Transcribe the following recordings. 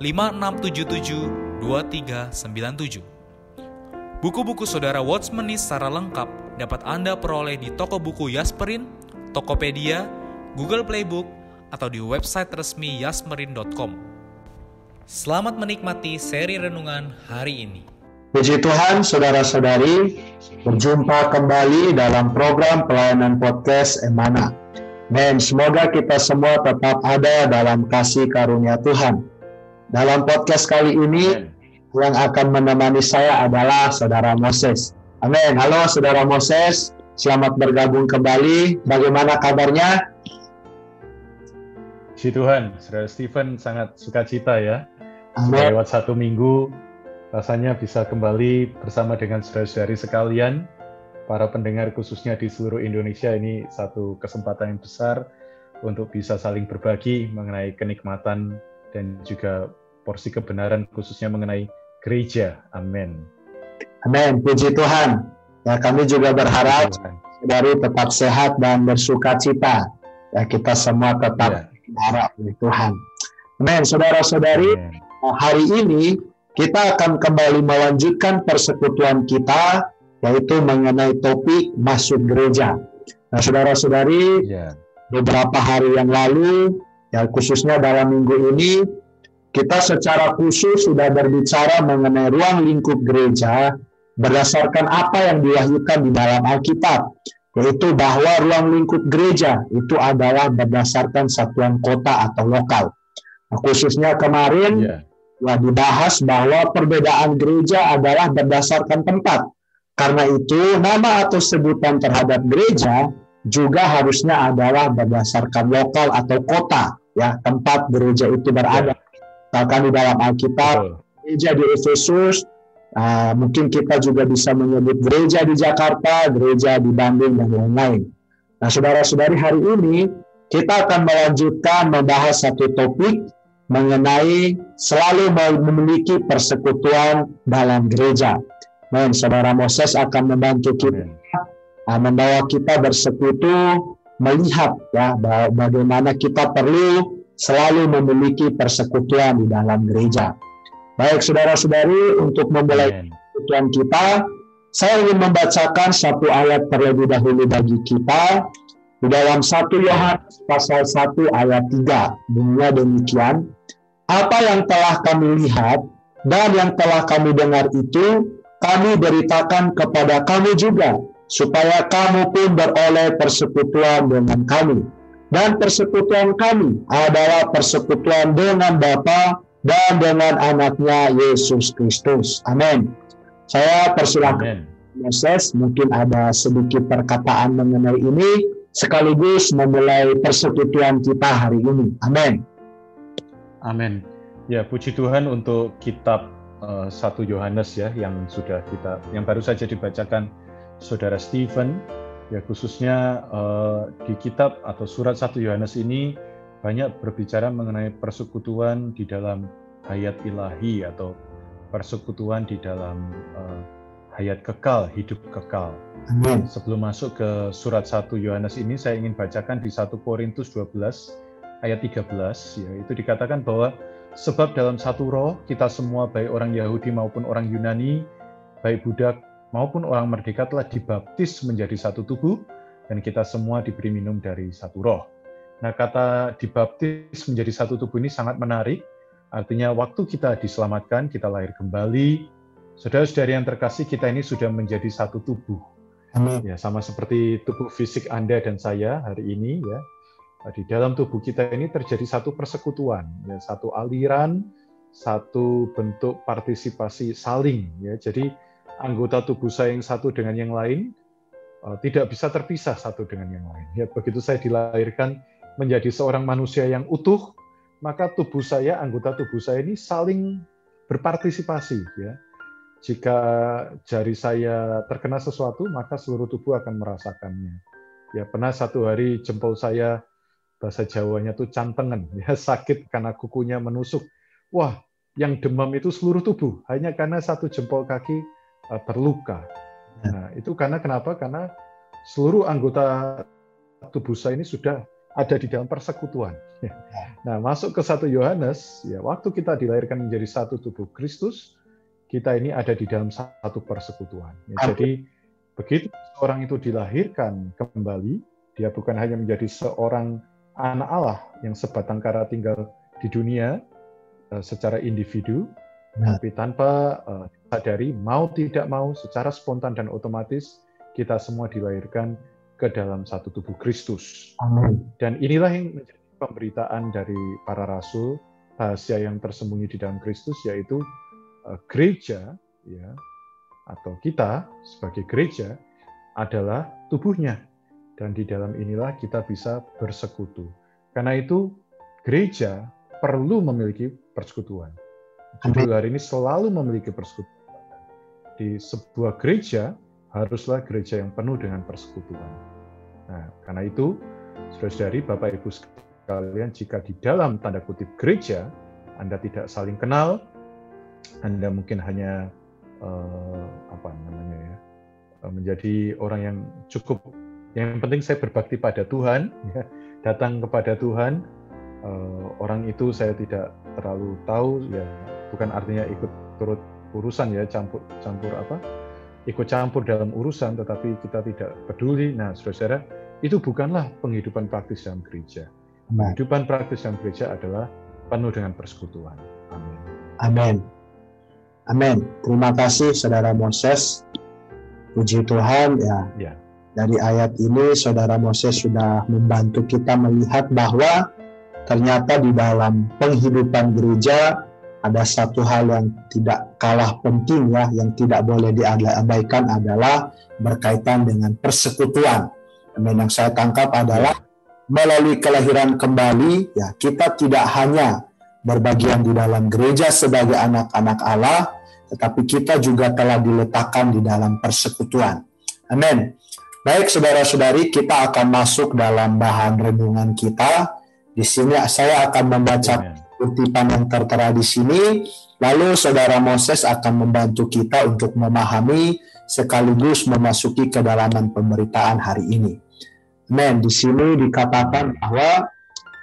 5677 2397. Buku-buku saudara Watchmeni secara lengkap dapat Anda peroleh di toko buku Yasmerin, Tokopedia, Google Playbook, atau di website resmi yasmerin.com. Selamat menikmati seri renungan hari ini. Puji Tuhan, saudara-saudari, berjumpa kembali dalam program pelayanan podcast Emana. Dan semoga kita semua tetap ada dalam kasih karunia Tuhan. Dalam podcast kali ini yang akan menemani saya adalah Saudara Moses. Amin. Halo Saudara Moses, selamat bergabung kembali. Bagaimana kabarnya? Si Tuhan, Saudara Stephen sangat sukacita ya. Amin. Lewat satu minggu, rasanya bisa kembali bersama dengan saudara-saudari sekalian, para pendengar khususnya di seluruh Indonesia ini satu kesempatan yang besar untuk bisa saling berbagi mengenai kenikmatan dan juga porsi kebenaran khususnya mengenai gereja. Amin. Amin. Puji Tuhan. Ya, kami juga berharap dari tetap sehat dan bersuka cita. Ya, kita semua tetap ya. oleh Tuhan. Amin. Saudara-saudari, hari ini kita akan kembali melanjutkan persekutuan kita, yaitu mengenai topik masuk gereja. Nah, saudara-saudari, ya. beberapa hari yang lalu, ya khususnya dalam minggu ini, kita secara khusus sudah berbicara mengenai ruang lingkup gereja berdasarkan apa yang dilakukan di dalam Alkitab, yaitu bahwa ruang lingkup gereja itu adalah berdasarkan satuan kota atau lokal. Nah, khususnya kemarin yeah. ya dibahas bahwa perbedaan gereja adalah berdasarkan tempat. Karena itu nama atau sebutan terhadap gereja juga harusnya adalah berdasarkan lokal atau kota ya tempat gereja itu berada. Yeah Bahkan di dalam Alkitab, gereja di Efesus, uh, mungkin kita juga bisa menyebut gereja di Jakarta, gereja di Bandung, dan lain-lain. Nah, saudara-saudari hari ini kita akan melanjutkan membahas satu topik mengenai selalu memiliki persekutuan dalam gereja. Dan saudara Moses akan membantu kita, uh, membawa kita bersekutu, melihat ya bagaimana kita perlu selalu memiliki persekutuan di dalam gereja. Baik saudara-saudari, untuk memulai persekutuan kita, saya ingin membacakan satu ayat terlebih dahulu bagi kita di dalam 1 Yohanes pasal 1 ayat 3. Bunyinya demikian, apa yang telah kami lihat dan yang telah kami dengar itu kami beritakan kepada kamu juga supaya kamu pun beroleh persekutuan dengan kami dan persekutuan kami adalah persekutuan dengan Bapa dan dengan anaknya Yesus Kristus. Amin. Saya persilakan Moses mungkin ada sedikit perkataan mengenai ini sekaligus memulai persekutuan kita hari ini. Amin. Amin. Ya, puji Tuhan untuk kitab uh, eh, 1 Yohanes ya yang sudah kita yang baru saja dibacakan Saudara Stephen Ya khususnya uh, di kitab atau surat 1 Yohanes ini banyak berbicara mengenai persekutuan di dalam hayat ilahi atau persekutuan di dalam uh, hayat kekal, hidup kekal. Amin. Sebelum masuk ke surat 1 Yohanes ini saya ingin bacakan di 1 Korintus 12 ayat 13 ya itu dikatakan bahwa sebab dalam satu roh kita semua baik orang Yahudi maupun orang Yunani, baik budak maupun orang merdeka telah dibaptis menjadi satu tubuh dan kita semua diberi minum dari satu roh. Nah, kata dibaptis menjadi satu tubuh ini sangat menarik Artinya waktu kita diselamatkan, kita lahir kembali, saudara-saudari yang terkasih, kita ini sudah menjadi satu tubuh. Amin. Ya, sama seperti tubuh fisik Anda dan saya hari ini ya. Di dalam tubuh kita ini terjadi satu persekutuan, ya, satu aliran, satu bentuk partisipasi saling ya. Jadi anggota tubuh saya yang satu dengan yang lain uh, tidak bisa terpisah satu dengan yang lain. Ya, begitu saya dilahirkan menjadi seorang manusia yang utuh, maka tubuh saya, anggota tubuh saya ini saling berpartisipasi ya. Jika jari saya terkena sesuatu, maka seluruh tubuh akan merasakannya. Ya, pernah satu hari jempol saya bahasa Jawanya tuh cantengan, ya sakit karena kukunya menusuk. Wah, yang demam itu seluruh tubuh, hanya karena satu jempol kaki uh, terluka. Ya. Nah, itu karena kenapa? Karena seluruh anggota tubuh saya ini sudah ada di dalam persekutuan. Ya. Nah, masuk ke satu Yohanes, ya waktu kita dilahirkan menjadi satu tubuh Kristus, kita ini ada di dalam satu persekutuan. Ya, jadi begitu orang itu dilahirkan kembali, dia bukan hanya menjadi seorang anak Allah yang sebatang kara tinggal di dunia uh, secara individu, nah. tapi tanpa uh, sadari mau tidak mau secara spontan dan otomatis kita semua dilahirkan ke dalam satu tubuh Kristus. Amin. Dan inilah yang menjadi pemberitaan dari para rasul, rahasia yang tersembunyi di dalam Kristus yaitu uh, gereja ya atau kita sebagai gereja adalah tubuhnya dan di dalam inilah kita bisa bersekutu. Karena itu gereja perlu memiliki persekutuan. Judul hari ini selalu memiliki persekutuan. Di sebuah gereja haruslah gereja yang penuh dengan persekutuan. Nah, karena itu, saudara-saudari, Bapak Ibu sekalian, jika di dalam tanda kutip gereja, Anda tidak saling kenal, Anda mungkin hanya uh, apa namanya ya, uh, menjadi orang yang cukup, yang penting saya berbakti pada Tuhan, ya, datang kepada Tuhan, uh, orang itu saya tidak terlalu tahu, ya bukan artinya ikut turut urusan ya campur campur apa ikut campur dalam urusan tetapi kita tidak peduli. Nah, saudara-saudara, itu bukanlah penghidupan praktis dalam gereja. Amen. Penghidupan praktis dalam gereja adalah penuh dengan persekutuan. Amin. Amin. Amin. Terima kasih Saudara Moses. Puji Tuhan ya. ya. Dari ayat ini Saudara Moses sudah membantu kita melihat bahwa ternyata di dalam penghidupan gereja ada satu hal yang tidak kalah penting ya, yang tidak boleh diabaikan adalah berkaitan dengan persekutuan. Dan yang saya tangkap adalah melalui kelahiran kembali, ya kita tidak hanya berbagian di dalam gereja sebagai anak-anak Allah, tetapi kita juga telah diletakkan di dalam persekutuan. Amin. Baik saudara-saudari, kita akan masuk dalam bahan renungan kita. Di sini saya akan membaca kutipan yang tertera di sini. Lalu saudara Moses akan membantu kita untuk memahami sekaligus memasuki kedalaman pemberitaan hari ini. Men, di sini dikatakan bahwa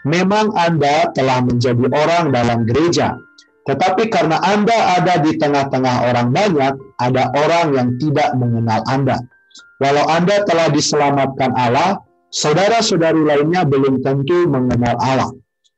memang Anda telah menjadi orang dalam gereja, tetapi karena Anda ada di tengah-tengah orang banyak, ada orang yang tidak mengenal Anda. Walau Anda telah diselamatkan Allah, saudara-saudari lainnya belum tentu mengenal Allah.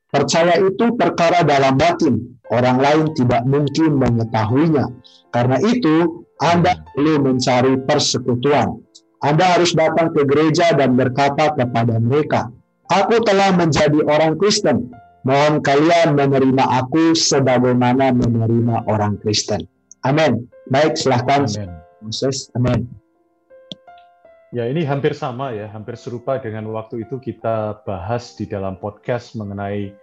Percaya itu perkara dalam batin, orang lain tidak mungkin mengetahuinya. Karena itu, Anda perlu mencari persekutuan. Anda harus datang ke gereja dan berkata kepada mereka, Aku telah menjadi orang Kristen. Mohon kalian menerima aku sebagaimana menerima orang Kristen. Amin. Baik, silahkan. Amen. Moses. Amin. Ya, ini hampir sama ya, hampir serupa dengan waktu itu kita bahas di dalam podcast mengenai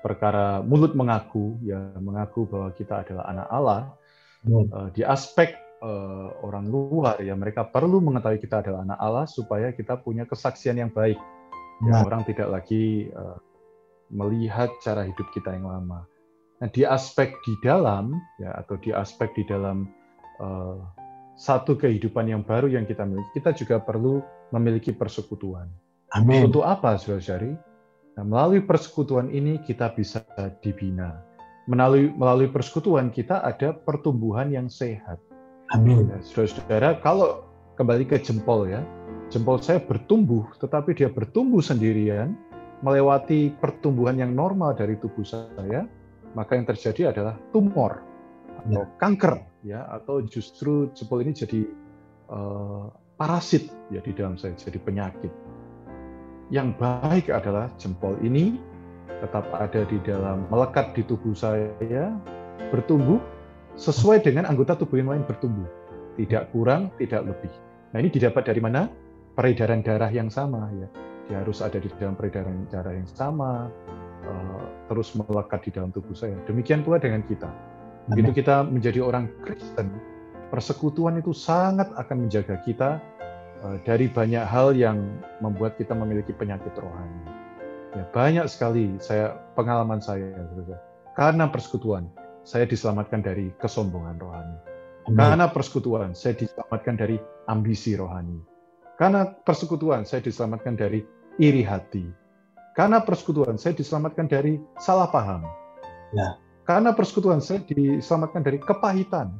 perkara mulut mengaku, ya mengaku bahwa kita adalah anak Allah. Hmm. Uh, di aspek uh, orang luar ya mereka perlu mengetahui kita adalah anak Allah supaya kita punya kesaksian yang baik. Ya, nah. orang tidak lagi uh, melihat cara hidup kita yang lama. Nah, di aspek di dalam ya atau di aspek di dalam uh, satu kehidupan yang baru yang kita miliki, kita juga perlu memiliki persekutuan. Amin. Untuk apa, saudara-saudari? Nah, melalui persekutuan ini kita bisa dibina. Melalui melalui persekutuan kita ada pertumbuhan yang sehat. Amin. Ya, saudara-saudara, kalau kembali ke jempol ya, jempol saya bertumbuh, tetapi dia bertumbuh sendirian, melewati pertumbuhan yang normal dari tubuh saya, maka yang terjadi adalah tumor atau ya. kanker ya atau justru jempol ini jadi uh, parasit ya di dalam saya jadi penyakit. Yang baik adalah jempol ini tetap ada di dalam melekat di tubuh saya, bertumbuh sesuai dengan anggota tubuh yang lain bertumbuh, tidak kurang, tidak lebih. Nah ini didapat dari mana? Peredaran darah yang sama ya. Dia harus ada di dalam peredaran darah yang sama, uh, terus melekat di dalam tubuh saya. Demikian pula dengan kita. Begitu kita menjadi orang Kristen, persekutuan itu sangat akan menjaga kita uh, dari banyak hal yang membuat kita memiliki penyakit rohani. Ya, banyak sekali saya pengalaman saya, karena persekutuan saya diselamatkan dari kesombongan rohani. Karena persekutuan saya diselamatkan dari ambisi rohani. Karena persekutuan saya diselamatkan dari iri hati. Karena persekutuan saya diselamatkan dari salah paham. Ya. Karena persekutuan saya diselamatkan dari kepahitan.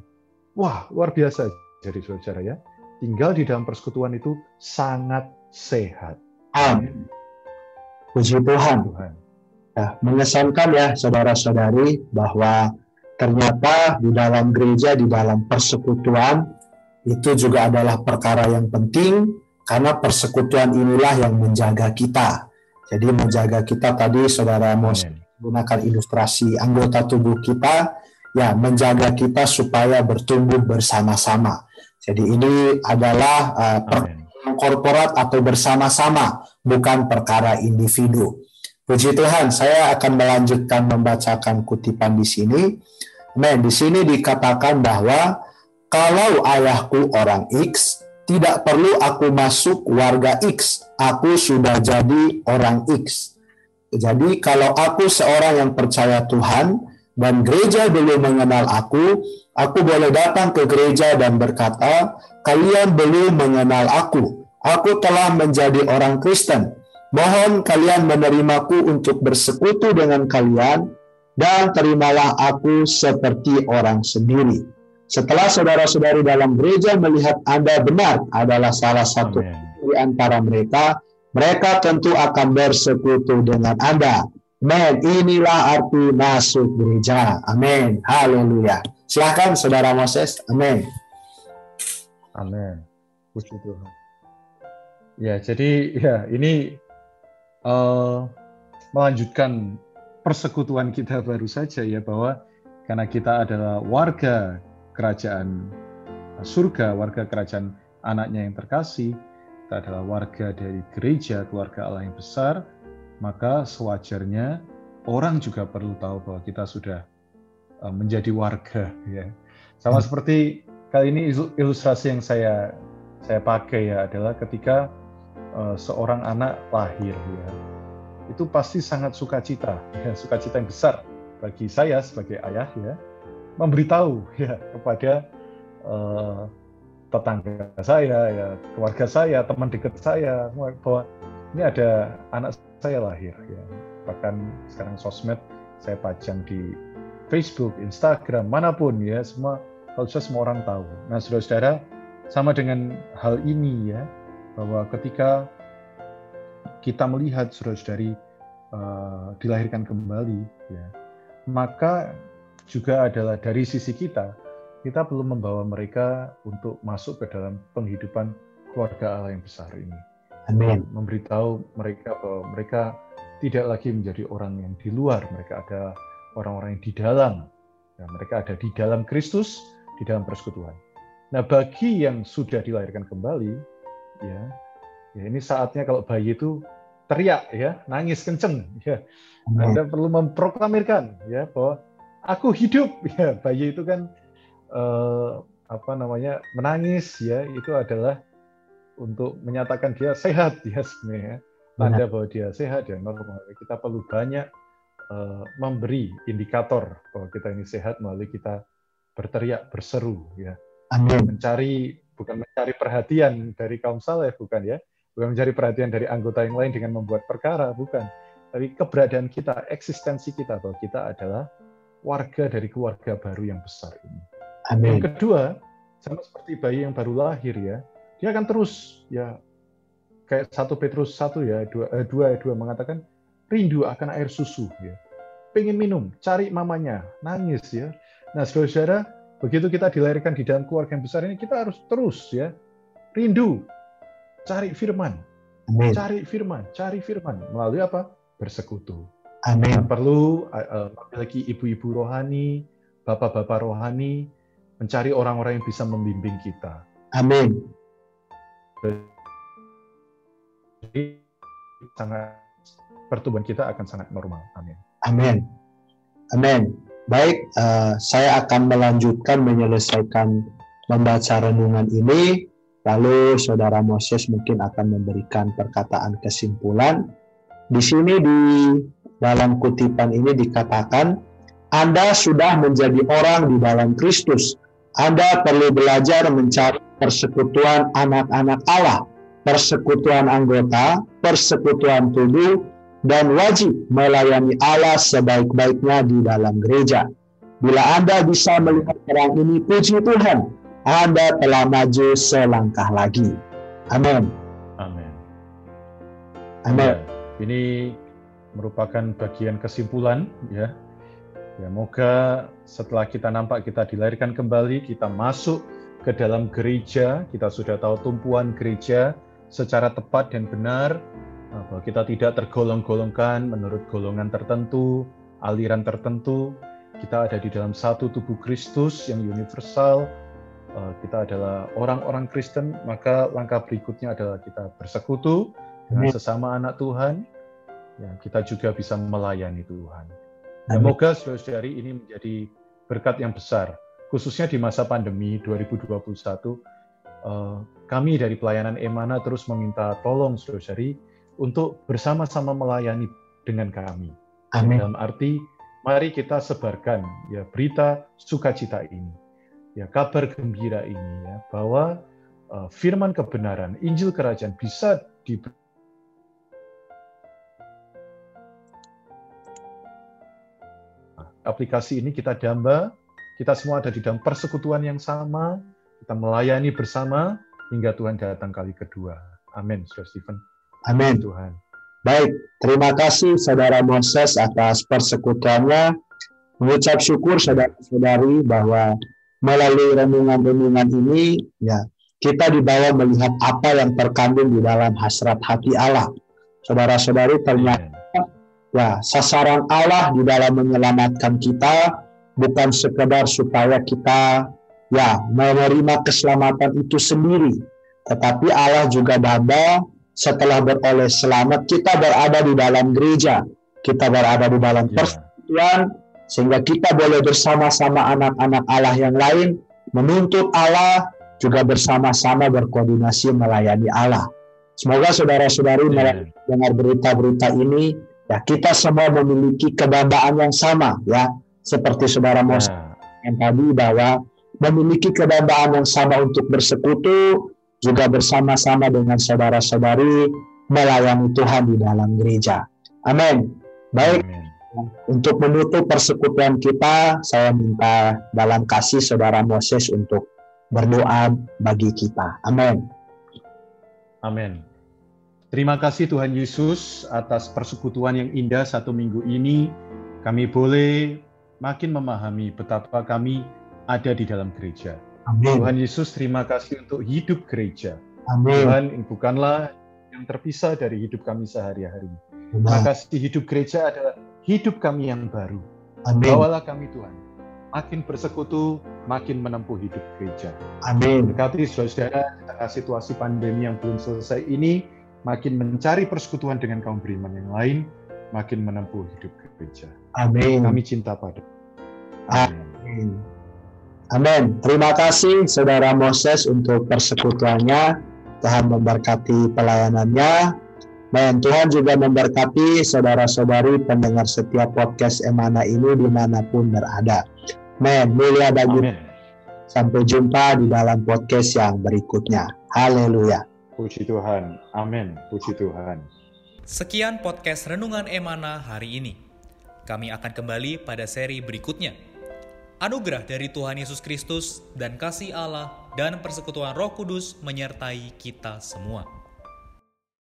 Wah, luar biasa jadi saudara ya. Tinggal di dalam persekutuan itu sangat sehat. Amin. Puji Tuhan. Tuhan. Ya, mengesankan ya saudara-saudari bahwa ternyata di dalam gereja, di dalam persekutuan itu juga adalah perkara yang penting karena persekutuan inilah yang menjaga kita. Jadi menjaga kita tadi saudara Mos gunakan ilustrasi anggota tubuh kita ya menjaga kita supaya bertumbuh bersama-sama. Jadi ini adalah uh, korporat atau bersama-sama, bukan perkara individu. Puji Tuhan, saya akan melanjutkan membacakan kutipan di sini. Nah, di sini dikatakan bahwa kalau ayahku orang X, tidak perlu aku masuk warga X, aku sudah jadi orang X. Jadi kalau aku seorang yang percaya Tuhan dan gereja belum mengenal aku, aku boleh datang ke gereja dan berkata, kalian belum mengenal aku Aku telah menjadi orang Kristen. Mohon kalian menerimaku untuk bersekutu dengan kalian dan terimalah aku seperti orang sendiri. Setelah saudara-saudari dalam gereja melihat Anda benar adalah salah satu Amen. di antara mereka, mereka tentu akan bersekutu dengan Anda. Amin. Inilah arti masuk gereja. Amin. Haleluya. Silakan saudara Moses. Amin. Amin. Puji Tuhan. Ya, jadi ya ini uh, melanjutkan persekutuan kita baru saja ya bahwa karena kita adalah warga kerajaan surga, warga kerajaan anaknya yang terkasih, kita adalah warga dari gereja keluarga Allah yang besar, maka sewajarnya orang juga perlu tahu bahwa kita sudah uh, menjadi warga ya. Sama hmm. seperti kali ini ilustrasi yang saya saya pakai ya adalah ketika uh, seorang anak lahir ya itu pasti sangat sukacita ya sukacita yang besar bagi saya sebagai ayah ya memberitahu ya kepada uh, tetangga saya ya keluarga saya teman dekat saya bahwa ini ada anak saya lahir ya bahkan sekarang sosmed saya pajang di Facebook, Instagram, mana pun ya semua kalau saya semua orang tahu. Nah, saudara-saudara, sama dengan hal ini ya, bahwa ketika kita melihat saudara-saudari uh, dilahirkan kembali, ya, maka juga adalah dari sisi kita, kita perlu membawa mereka untuk masuk ke dalam penghidupan keluarga Allah yang besar ini. Amin. Memberitahu mereka bahwa mereka tidak lagi menjadi orang yang di luar, mereka ada orang-orang yang di dalam. Ya, mereka ada di dalam Kristus, di dalam persekutuan. Nah, bagi yang sudah dilahirkan kembali, ya ya ini saatnya kalau bayi itu teriak ya nangis kenceng ya anda perlu memproklamirkan ya bahwa aku hidup ya bayi itu kan eh, apa namanya menangis ya itu adalah untuk menyatakan dia sehat ya sebenarnya tanda bahwa dia sehat ya normal kita perlu banyak uh, memberi indikator bahwa kita ini sehat melalui kita berteriak berseru ya Amin. mencari bukan mencari perhatian dari kaum saleh, bukan ya, bukan mencari perhatian dari anggota yang lain dengan membuat perkara, bukan. Tapi keberadaan kita, eksistensi kita bahwa kita adalah warga dari keluarga baru yang besar ini. Amin. Yang kedua, sama seperti bayi yang baru lahir ya, dia akan terus ya kayak satu Petrus satu ya dua eh, dua dua mengatakan rindu akan air susu ya. pengen minum, cari mamanya, nangis ya. Nah, saudara, begitu kita dilahirkan di dalam keluarga yang besar ini, kita harus terus ya rindu, cari firman, Amin. cari firman, cari firman melalui apa? Bersekutu. Amin. Nah, perlu uh, memiliki ibu-ibu rohani, bapak-bapak rohani, mencari orang-orang yang bisa membimbing kita. Amin. Jadi sangat pertumbuhan kita akan sangat normal. Amin. Amin. Amin. Baik, uh, saya akan melanjutkan menyelesaikan membaca renungan ini. Lalu saudara Moses mungkin akan memberikan perkataan kesimpulan. Di sini di dalam kutipan ini dikatakan, Anda sudah menjadi orang di dalam Kristus. Anda perlu belajar mencari persekutuan anak-anak Allah, persekutuan anggota, persekutuan tubuh, dan wajib melayani Allah sebaik-baiknya di dalam gereja. Bila Anda bisa melihat terang ini, puji Tuhan, Anda telah maju selangkah lagi. Amin. Amin. Amin. Ini merupakan bagian kesimpulan ya. Ya, moga setelah kita nampak kita dilahirkan kembali, kita masuk ke dalam gereja, kita sudah tahu tumpuan gereja secara tepat dan benar, bahwa kita tidak tergolong-golongkan menurut golongan tertentu, aliran tertentu. Kita ada di dalam satu tubuh Kristus yang universal. Eh, kita adalah orang-orang Kristen, maka langkah berikutnya adalah kita bersekutu dengan sesama anak Tuhan. Ya, kita juga bisa melayani Tuhan. Semoga saudari ini menjadi berkat yang besar, khususnya di masa pandemi 2021. Eh, kami dari pelayanan Emana terus meminta tolong saudari untuk bersama-sama melayani dengan kami. Amin. Dalam arti, mari kita sebarkan ya berita sukacita ini, ya kabar gembira ini ya bahwa uh, firman kebenaran, Injil Kerajaan bisa di aplikasi ini kita damba, kita semua ada di dalam persekutuan yang sama, kita melayani bersama hingga Tuhan datang kali kedua. Amin, Saudara Stephen. Amin. Tuhan. Baik, terima kasih Saudara Moses atas persekutuannya. Mengucap syukur saudara-saudari bahwa melalui renungan-renungan ini, ya kita dibawa melihat apa yang terkandung di dalam hasrat hati Allah. Saudara-saudari ternyata ya sasaran Allah di dalam menyelamatkan kita bukan sekedar supaya kita ya menerima keselamatan itu sendiri, tetapi Allah juga baba setelah beroleh selamat, kita berada di dalam gereja, kita berada di dalam yeah. persekutuan, sehingga kita boleh bersama-sama anak-anak Allah yang lain menuntut Allah, juga bersama-sama berkoordinasi melayani Allah. Semoga saudara-saudari yeah. mendengar berita-berita ini, ya kita semua memiliki kedambaan yang sama, ya seperti saudara Mos yeah. yang tadi bahwa memiliki kedambaan yang sama untuk bersekutu, juga bersama-sama dengan saudara-saudari melayani Tuhan di dalam gereja. Amin. Baik, Amen. untuk menutup persekutuan kita, saya minta dalam kasih saudara Moses untuk berdoa bagi kita. Amin. Amin. Terima kasih Tuhan Yesus atas persekutuan yang indah satu minggu ini. Kami boleh makin memahami betapa kami ada di dalam gereja. Amin. Tuhan Yesus terima kasih untuk hidup gereja. Amin. Tuhan bukanlah yang terpisah dari hidup kami sehari-hari. Terima kasih hidup gereja adalah hidup kami yang baru. Amin. Bawalah kami Tuhan. Makin bersekutu, makin menempuh hidup gereja. Amin. Berkati saudara, tengah situasi pandemi yang belum selesai ini, makin mencari persekutuan dengan kaum beriman yang lain, makin menempuh hidup gereja. Amin. Kami cinta pada. Amin. Amin. Amin. Terima kasih Saudara Moses untuk persekutuannya. Tuhan memberkati pelayanannya. Dan Tuhan juga memberkati saudara-saudari pendengar setiap podcast Emana ini di mana pun berada. Amin. Mulia bagi. Sampai jumpa di dalam podcast yang berikutnya. Haleluya. Puji Tuhan. Amin. Puji Tuhan. Sekian podcast Renungan Emana hari ini. Kami akan kembali pada seri berikutnya. Anugerah dari Tuhan Yesus Kristus dan kasih Allah dan persekutuan Roh Kudus menyertai kita semua.